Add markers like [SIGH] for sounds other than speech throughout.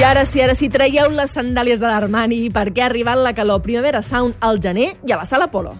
I ara sí, ara sí, traieu les sandàlies de l'Armani perquè ha arribat la calor Primavera Sound al gener i a la Sala Polo.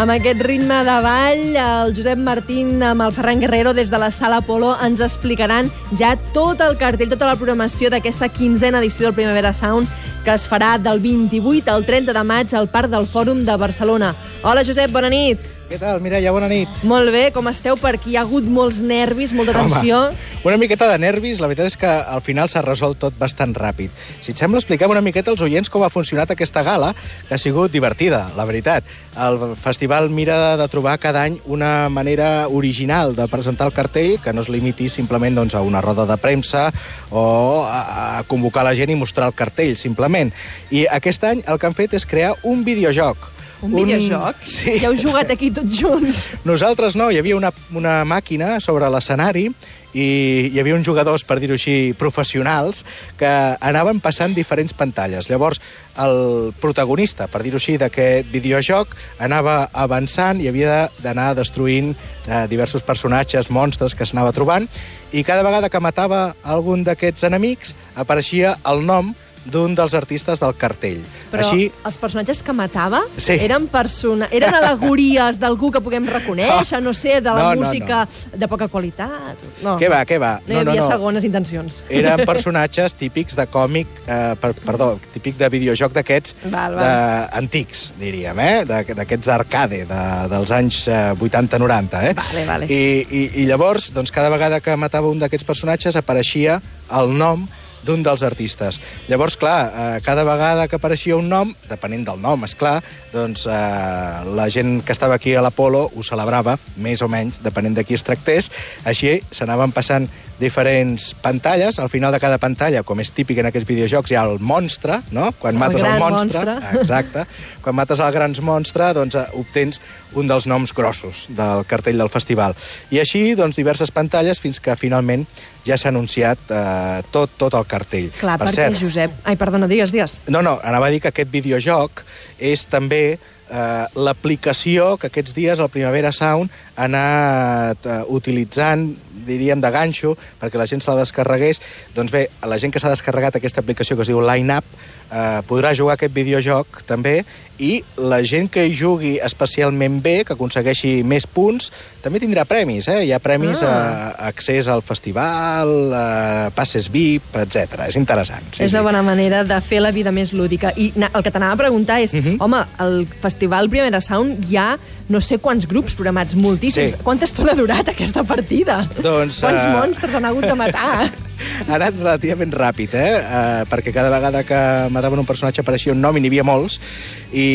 Amb aquest ritme de ball, el Josep Martín amb el Ferran Guerrero des de la Sala Polo ens explicaran ja tot el cartell, tota la programació d'aquesta quinzena edició del Primavera Sound que es farà del 28 al 30 de maig al Parc del Fòrum de Barcelona. Hola, Josep, bona nit. Què tal, Mireia? Bona nit. Molt bé, com esteu per aquí? Hi ha hagut molts nervis, molta tensió. Home, una miqueta de nervis, la veritat és que al final s'ha resolt tot bastant ràpid. Si et sembla, expliquem una miqueta als oients com ha funcionat aquesta gala, que ha sigut divertida, la veritat. El festival mira de trobar cada any una manera original de presentar el cartell, que no es limiti simplement doncs, a una roda de premsa o a, a convocar la gent i mostrar el cartell, simplement. I aquest any el que han fet és crear un videojoc un, un videojoc? Sí. Ja heu jugat aquí tots junts? Nosaltres no, hi havia una, una màquina sobre l'escenari i hi havia uns jugadors, per dir-ho així, professionals, que anaven passant diferents pantalles. Llavors, el protagonista, per dir-ho així, d'aquest videojoc anava avançant i havia d'anar destruint eh, diversos personatges, monstres que s'anava trobant, i cada vegada que matava algun d'aquests enemics apareixia el nom d'un dels artistes del cartell. Però Així, els personatges que matava Sí. eren, persona... eren alegories d'algú que puguem reconèixer, [LAUGHS] no, sé, de la No, no, música de poca qualitat. No. què va, què va? No hi havia segones intencions. Eren [LAUGHS] personatges típics de còmic, eh, per, perdó, típic de videojoc d'aquests antics, diríem, eh? D'aquests arcade de, dels anys eh, 80-90. Eh? Vale, vale. I, i, I llavors, doncs, cada vegada que matava un d'aquests personatges apareixia el nom d'un dels artistes. Llavors, clar, eh, cada vegada que apareixia un nom, depenent del nom, és clar, doncs eh, la gent que estava aquí a l'Apolo ho celebrava, més o menys, depenent de qui es tractés. Així s'anaven passant diferents pantalles. Al final de cada pantalla, com és típic en aquests videojocs, hi ha el monstre, no? Quan El mates el monstre, monstre. exacte. Quan mates el grans monstre, doncs eh, obtens un dels noms grossos del cartell del festival. I així, doncs, diverses pantalles fins que finalment ja s'ha anunciat eh, tot, tot el cartell. Clar, per perquè, cert, Josep... Ai, perdona, digues, digues. no, no, anava a dir que aquest videojoc és també eh, l'aplicació que aquests dies el Primavera Sound ha anat eh, utilitzant, diríem, de ganxo, perquè la gent se la descarregués. Doncs bé, la gent que s'ha descarregat aquesta aplicació que es diu Line Up eh, podrà jugar aquest videojoc també i la gent que hi jugui especialment bé, que aconsegueixi més punts, també tindrà premis. Eh? Hi ha premis Ah. a accés al festival, a passes VIP, etc. És interessant. Sí, és una bona manera de fer la vida més lúdica. I na, el que t'anava a preguntar és, uh Mhm. -huh. home, el Festival Primera Sound hi ha no sé quants grups programats, moltíssims. Sí. Quanta estona ha durat aquesta partida? Doncs, Quants eh, monstres han hagut de matar? [LAUGHS] Ha anat relativament ràpid, eh? Uh, perquè cada vegada que mataven un personatge apareixia un nom i n'hi havia molts. I,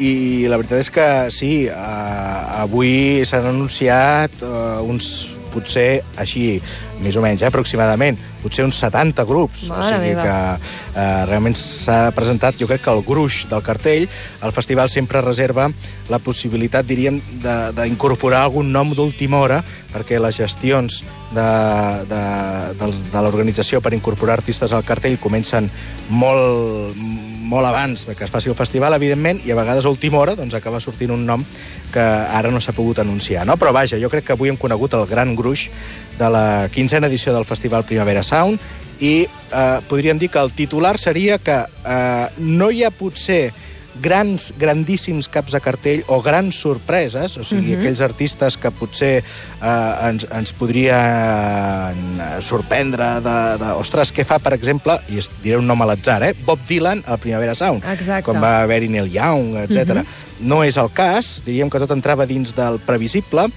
I la veritat és que sí, uh, avui s'han anunciat uh, uns, potser així, més o menys, eh, aproximadament, potser uns 70 grups. Mare o sigui meva. que uh, realment s'ha presentat, jo crec que el gruix del cartell, el festival sempre reserva la possibilitat, diríem, de- d'incorporar algun nom d'última hora, perquè les gestions de, de, de, de l'organització per incorporar artistes al cartell comencen molt, molt abans de que es faci el festival, evidentment, i a vegades a última hora doncs, acaba sortint un nom que ara no s'ha pogut anunciar. No? Però vaja, jo crec que avui hem conegut el gran gruix de la quinzena edició del Festival Primavera Sound i eh, podríem dir que el titular seria que eh, no hi ha potser grans, grandíssims caps de cartell o grans sorpreses, o sigui, uh -huh. aquells artistes que potser eh, ens, ens podrien eh, sorprendre de, de... Ostres, què fa, per exemple, i diré un nom a l'atzar, eh? Bob Dylan al Primavera Sound, Exacte. com va haver-hi Neil Young, etc. Uh -huh. No és el cas, diríem que tot entrava dins del previsible,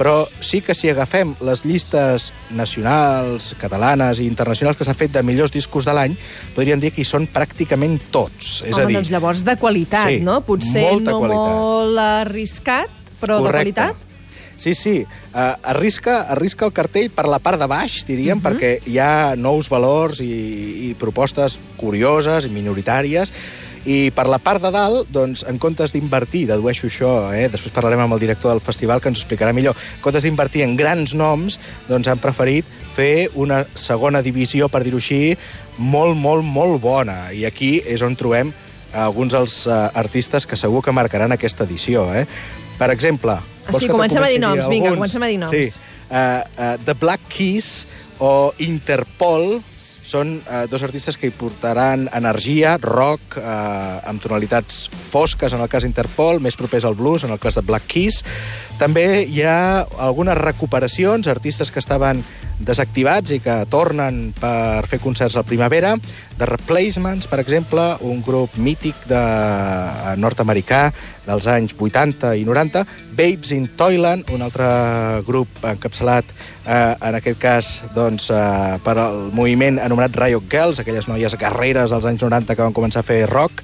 però sí que si agafem les llistes nacionals, catalanes i internacionals que s'han fet de millors discos de l'any, podríem dir que hi són pràcticament tots. És Home, a dir, doncs llavors de qualitat, Sí, no? Potser no qualitat. molt arriscat, però de qualitat. Sí, sí. Uh, arrisca, arrisca el cartell per la part de baix, diríem, uh. -huh. perquè hi ha nous valors i, i propostes curioses i minoritàries, I per la part de dalt, doncs, en comptes d'invertir, dedueixo això, eh, després parlarem amb el director del festival que ens ho explicarà millor, en comptes d'invertir en grans noms, doncs han preferit fer una segona divisió, per dir-ho així, molt, molt, molt bona. I aquí és on trobem alguns dels uh, artistes que segur que marcaran aquesta edició. Eh? Per exemple... Ah, sí, comencem a dir noms, vinga, comencem a dir noms. Sí, uh, uh, The Black Keys o Interpol són uh, dos artistes que hi portaran energia, rock, uh, amb tonalitats fosques, en el cas Interpol, més propers al blues, en el cas de Black Keys. També hi ha algunes recuperacions, artistes que estaven desactivats i que tornen per fer concerts al primavera. The Replacements, per exemple, un grup mític de nord-americà dels anys 80 i 90. Babes in Toyland, un altre grup encapçalat, eh, en aquest cas, doncs, eh, per al moviment anomenat Riot Girls, aquelles noies guerreres dels anys 90 que van començar a fer rock.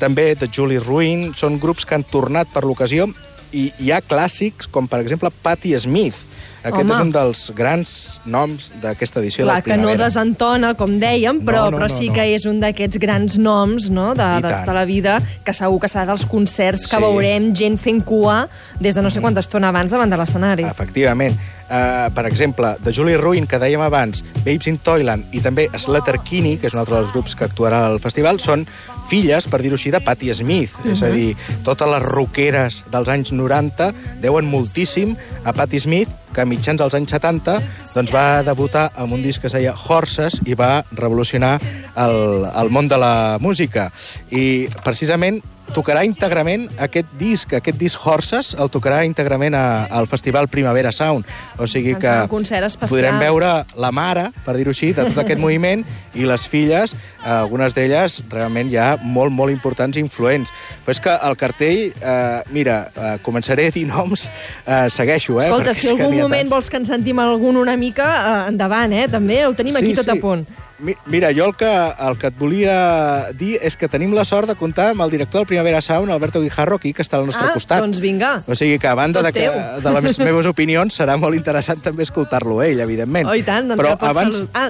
També The Julie Ruin, són grups que han tornat per l'ocasió i hi ha clàssics com, per exemple, Patti Smith, aquest Home. és un dels grans noms d'aquesta edició Clar, del Primavera. que no desentona, com dèiem, però, no, no, però sí no, no. que és un d'aquests grans noms no, de, de, de la vida, que segur que serà dels concerts que sí. veurem gent fent cua des de no sé mm. quanta estona abans davant de l'escenari. Efectivament. Uh, per exemple, de Julie Ruin, que dèiem abans, Babes in Toyland i també Slater Kinney, que és un altre dels grups que actuarà al festival, són filles, per dir-ho així, de Patti Smith. Uh -huh. És a mhm. dir, totes les roqueres dels anys 90 deuen moltíssim a Patti Smith, que a mitjans dels anys 70 doncs va debutar amb un disc que es deia Horses i va revolucionar el, el món de la música. I precisament tocarà íntegrament aquest disc, aquest disc Horses, el tocarà íntegrament a, al Festival Primavera Sound. O sigui que podrem veure la mare, per dir-ho així, de tot aquest [LAUGHS] moviment, i les filles, algunes d'elles realment ja molt, molt importants i influents. Però és que el cartell, eh, mira, eh, començaré a dir noms, eh, segueixo, eh? Escolta, si algun moment vols que ens sentim algun una mica, eh, endavant, eh? També ho tenim sí, aquí tot sí. a punt. Mira, jo el que, el que et volia dir és que tenim la sort de comptar amb el director del Primavera Sound, Alberto Guijarro, aquí, que està al nostre ah, costat. doncs vinga. O sigui que, a banda de, que, de les meves opinions, serà molt interessant també escoltar-lo ell, evidentment. Oh, i tant, doncs Però ja abans... Ah,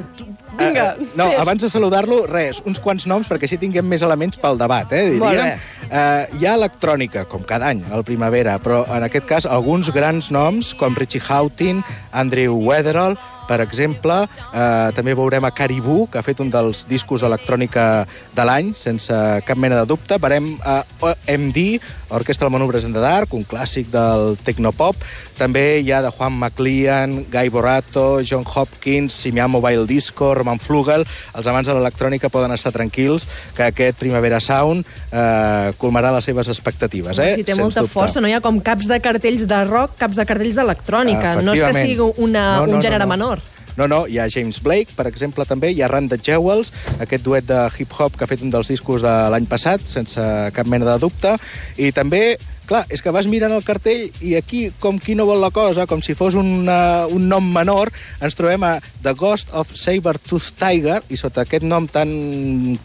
vinga, uh, No, fes. abans de saludar-lo, res, uns quants noms, perquè així tinguem més elements pel debat, eh, diríem. Uh, hi ha electrònica, com cada any, al Primavera, però en aquest cas alguns grans noms, com Richie Houghton, Andrew Weatherall, per exemple, eh, també veurem a Caribou, que ha fet un dels discos electrònica de l'any, sense cap mena de dubte. Verem a OMD, Orquestra del Manubres in the Dark, un clàssic del tecnopop. També hi ha de Juan McLean, Guy Borato, John Hopkins, Simian Mobile Disco, Roman Flugel. Els amants de l'electrònica poden estar tranquils que aquest Primavera Sound eh, colmarà les seves expectatives. Eh? Sí, té molta dubte. força. No hi ha com caps de cartells de rock, caps de cartells d'electrònica. No és que sigui una, no, no, un gènere no, no. menor. No, no, hi ha James Blake, per exemple, també, hi ha Randa Jewels, aquest duet de hip-hop que ha fet un dels discos de l'any passat, sense cap mena de dubte, i també Clar, és que vas mirant el cartell i aquí, com qui no vol la cosa, com si fos una, un nom menor, ens trobem a The Ghost of Saber-Tooth Tiger, i sota aquest nom tan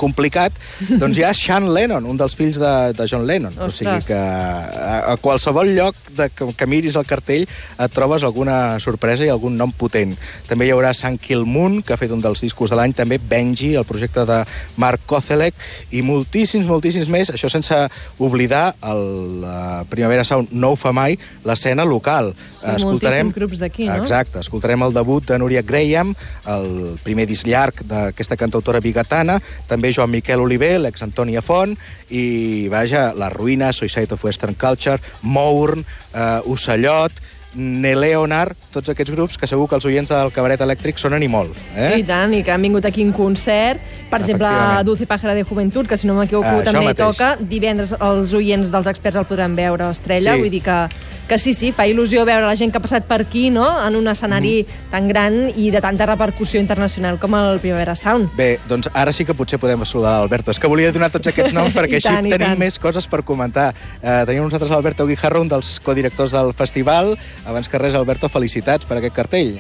complicat, doncs hi ha [LAUGHS] Sean Lennon, un dels fills de, de John Lennon. Ostres. O sigui que a, a qualsevol lloc de, que, que miris el cartell et trobes alguna sorpresa i algun nom potent. També hi haurà San Kill Moon, que ha fet un dels discos de l'any, també Benji, el projecte de Mark Kozelek, i moltíssims, moltíssims més, això sense oblidar el, uh, Primavera Sound no ho fa mai, l'escena local. Sí, escoltarem, grups d'aquí, no? Exacte, escoltarem el debut de Núria Graham, el primer disc llarg d'aquesta cantautora bigatana, també Joan Miquel Oliver, l'ex Antònia Font, i, vaja, La Ruïna, Suicide of Western Culture, Mourn, eh, Ocellot, Neleonar, tots aquests grups que segur que els oients del cabaret elèctric sonen i molt. Eh? I tant, i que han vingut aquí en concert. Per exemple, Dulce Pájara de Juventud, que si no m'equivoco uh, també toca. Divendres els oients dels experts el podran veure a l'Estrella, sí. vull dir que que sí, sí, fa il·lusió veure la gent que ha passat per aquí, no?, en un escenari mm. tan gran i de tanta repercussió internacional com el Primavera Sound. Bé, doncs ara sí que potser podem saludar l'Alberto. És que volia donar tots aquests noms [LAUGHS] perquè així tant, tenim més coses per comentar. Eh, tenim nosaltres l'Alberto Guijarro, un dels codirectors del festival. Abans que res, Alberto, felicitats per aquest cartell.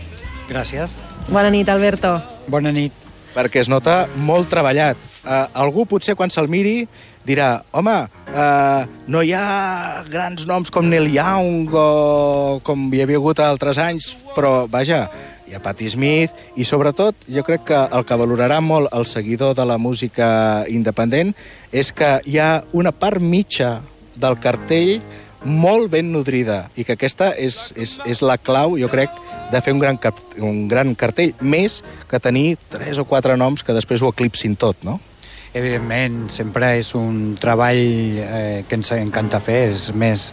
Gràcies. Bona nit, Alberto. Bona nit. Perquè es nota molt treballat. Uh, algú potser quan se'l miri dirà, home, uh, no hi ha grans noms com Neil Young o com hi havia hagut altres anys, però, vaja, hi ha Patti Smith, i sobretot jo crec que el que valorarà molt el seguidor de la música independent és que hi ha una part mitja del cartell molt ben nodrida i que aquesta és, és, és la clau, jo crec, de fer un gran, un gran cartell, més que tenir tres o quatre noms que després ho eclipsin tot, no? Evidentment, sempre és un treball eh, que ens encanta fer, és més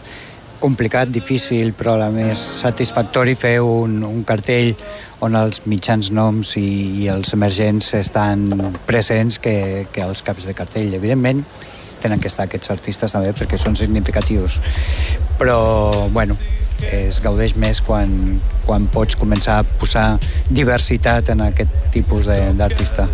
complicat, difícil, però a la més satisfactori fer un, un cartell on els mitjans noms i, i els emergents estan presents que, que els caps de cartell. Evidentment, tenen que estar aquests artistes també perquè són significatius. Però, bueno, es gaudeix més quan, quan pots començar a posar diversitat en aquest tipus d'artista.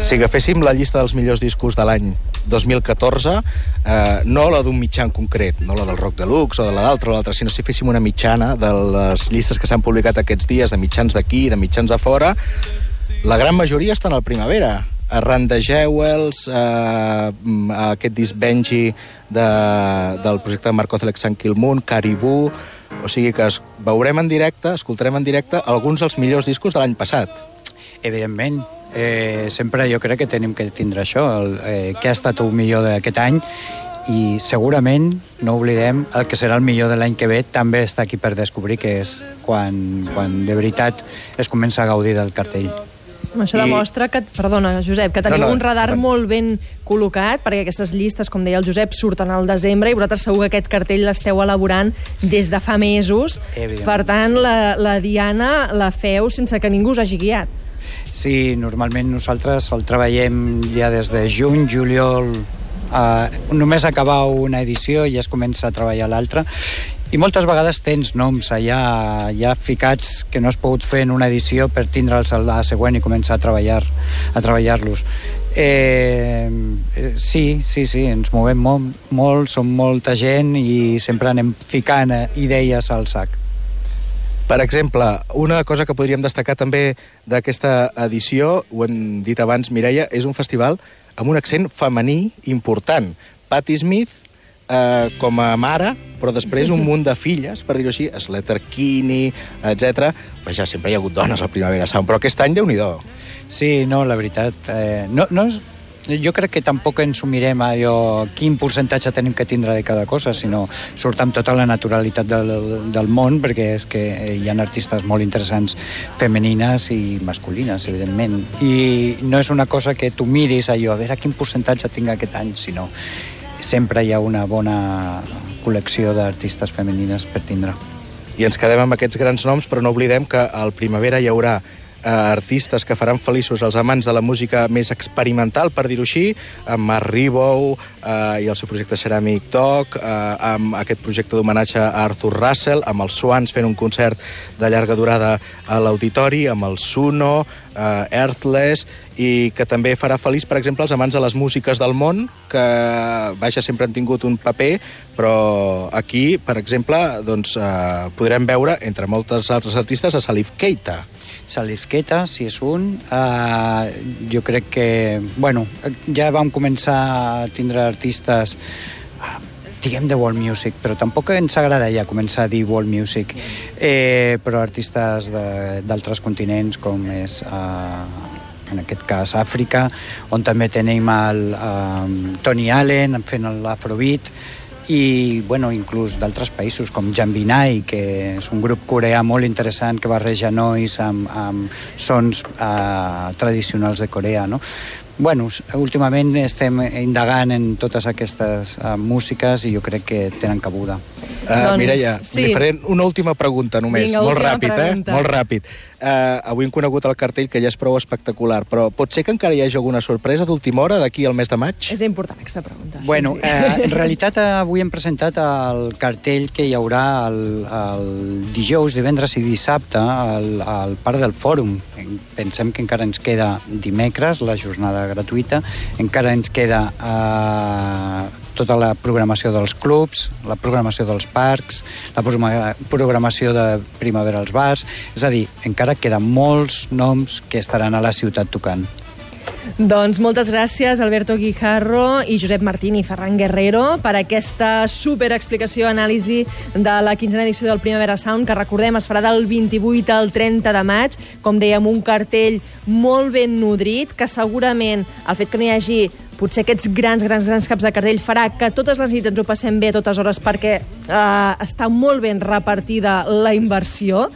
Si agaféssim la llista dels millors discos de l'any 2014, eh, no la d'un mitjà en concret, no la del Rock Deluxe o de la d'altra o l'altra, sinó si féssim una mitjana de les llistes que s'han publicat aquests dies, de mitjans d'aquí, de mitjans de fora, la gran majoria estan al Primavera arran de Jewels, eh, aquest disc Benji de, del projecte de Marco Celec Sant Quilmunt, Caribú... O sigui que es, veurem en directe, escoltarem en directe alguns dels millors discos de l'any passat. Evidentment, eh, sempre jo crec que tenim que tindre això, el, eh, què ha estat el millor d'aquest any i segurament, no oblidem, el que serà el millor de l'any que ve també està aquí per descobrir, que és quan, quan de veritat es comença a gaudir del cartell. Això I... demostra que, perdona, Josep, que teniu no, no, un radar no. molt ben col·locat, perquè aquestes llistes, com deia el Josep, surten al desembre i vosaltres segur que aquest cartell l'esteu elaborant des de fa mesos. Per tant, la, la Diana la feu sense que ningú us hagi guiat. Sí, normalment nosaltres el treballem ja des de juny, juliol, Uh, només acabar una edició i ja es comença a treballar l'altra i moltes vegades tens noms allà, ja ficats que no has pogut fer en una edició per tindre'ls a la següent i començar a treballar a treballar-los eh, sí, sí, sí, ens movem molt, molt, som molta gent i sempre anem ficant eh, idees al sac. Per exemple, una cosa que podríem destacar també d'aquesta edició, ho hem dit abans, Mireia, és un festival amb un accent femení important. Patti Smith eh, com a mare, però després un munt de filles, per dir-ho així, Slater Kinney, etc. Vaja, sempre hi ha hagut dones al Primavera Sound, però aquest any, déu nhi Sí, no, la veritat, eh, no, no és, jo crec que tampoc ens ho mirem allò, quin percentatge tenim que tindre de cada cosa, sinó surt amb tota la naturalitat del, del món, perquè és que hi ha artistes molt interessants femenines i masculines, evidentment. I no és una cosa que tu miris allò, a veure quin percentatge tinc aquest any, sinó sempre hi ha una bona col·lecció d'artistes femenines per tindre. I ens quedem amb aquests grans noms, però no oblidem que al Primavera hi haurà artistes que faran feliços els amants de la música més experimental, per dir-ho així, amb Mark Ribou eh, i el seu projecte Ceramic Talk, eh, amb aquest projecte d'homenatge a Arthur Russell, amb els Swans fent un concert de llarga durada a l'auditori, amb el Suno, eh, Earthless, i que també farà feliç, per exemple, els amants de les músiques del món, que, vaja, sempre han tingut un paper, però aquí, per exemple, doncs, eh, podrem veure, entre moltes altres artistes, a Salif Keita. Salif Keita, si és un. Uh, jo crec que, bueno, ja vam començar a tindre artistes diguem de world music, però tampoc ens agrada ja començar a dir world music, eh, però artistes d'altres continents com és uh, en aquest cas Àfrica, on també tenim el um, Tony Allen fent l'Afrobeat, i bueno, inclús d'altres països com Jambinai, que és un grup coreà molt interessant que barreja nois amb, amb sons eh, tradicionals de Corea. No? Bueno, últimament estem indagant en totes aquestes uh, músiques i jo crec que tenen cabuda. Uh, doncs, Mireia, sí. li faré una última pregunta només, Vinga, molt ràpid, eh? pregunta. eh? Molt ràpid. Uh, avui hem conegut el cartell que ja és prou espectacular, però pot ser que encara hi hagi alguna sorpresa d'última hora d'aquí al mes de maig? És important aquesta pregunta. Bueno, sí. uh, en [LAUGHS] realitat avui hem presentat el cartell que hi haurà el, el dijous, divendres i dissabte al, al Parc del Fòrum. Pensem que encara ens queda dimecres la jornada gratuïta. Encara ens queda eh, tota la programació dels clubs, la programació dels parcs, la programació de primavera als bars... És a dir, encara queden molts noms que estaran a la ciutat tocant. Doncs moltes gràcies, Alberto Guijarro i Josep Martín i Ferran Guerrero per aquesta super explicació, anàlisi de la quinzena edició del Primavera Sound, que recordem es farà del 28 al 30 de maig, com dèiem, un cartell molt ben nodrit, que segurament el fet que n'hi hagi potser aquests grans, grans, grans caps de cartell farà que totes les nits ens ho passem bé a totes hores perquè eh, està molt ben repartida la inversió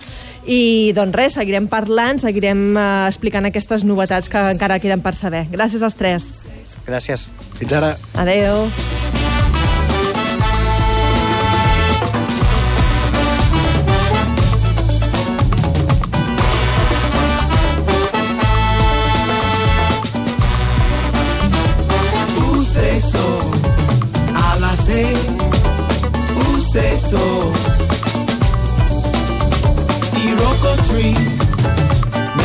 i doncs res, seguirem parlant, seguirem eh, explicant aquestes novetats que encara queden per saber. Gràcies als tres. Gràcies. Fins ara. Adeu. soul. Iroko tree,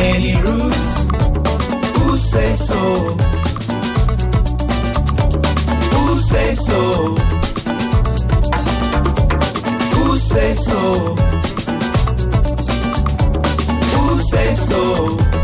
many roots. Who say so? Who say so? Who say so? Who say so? Who say so?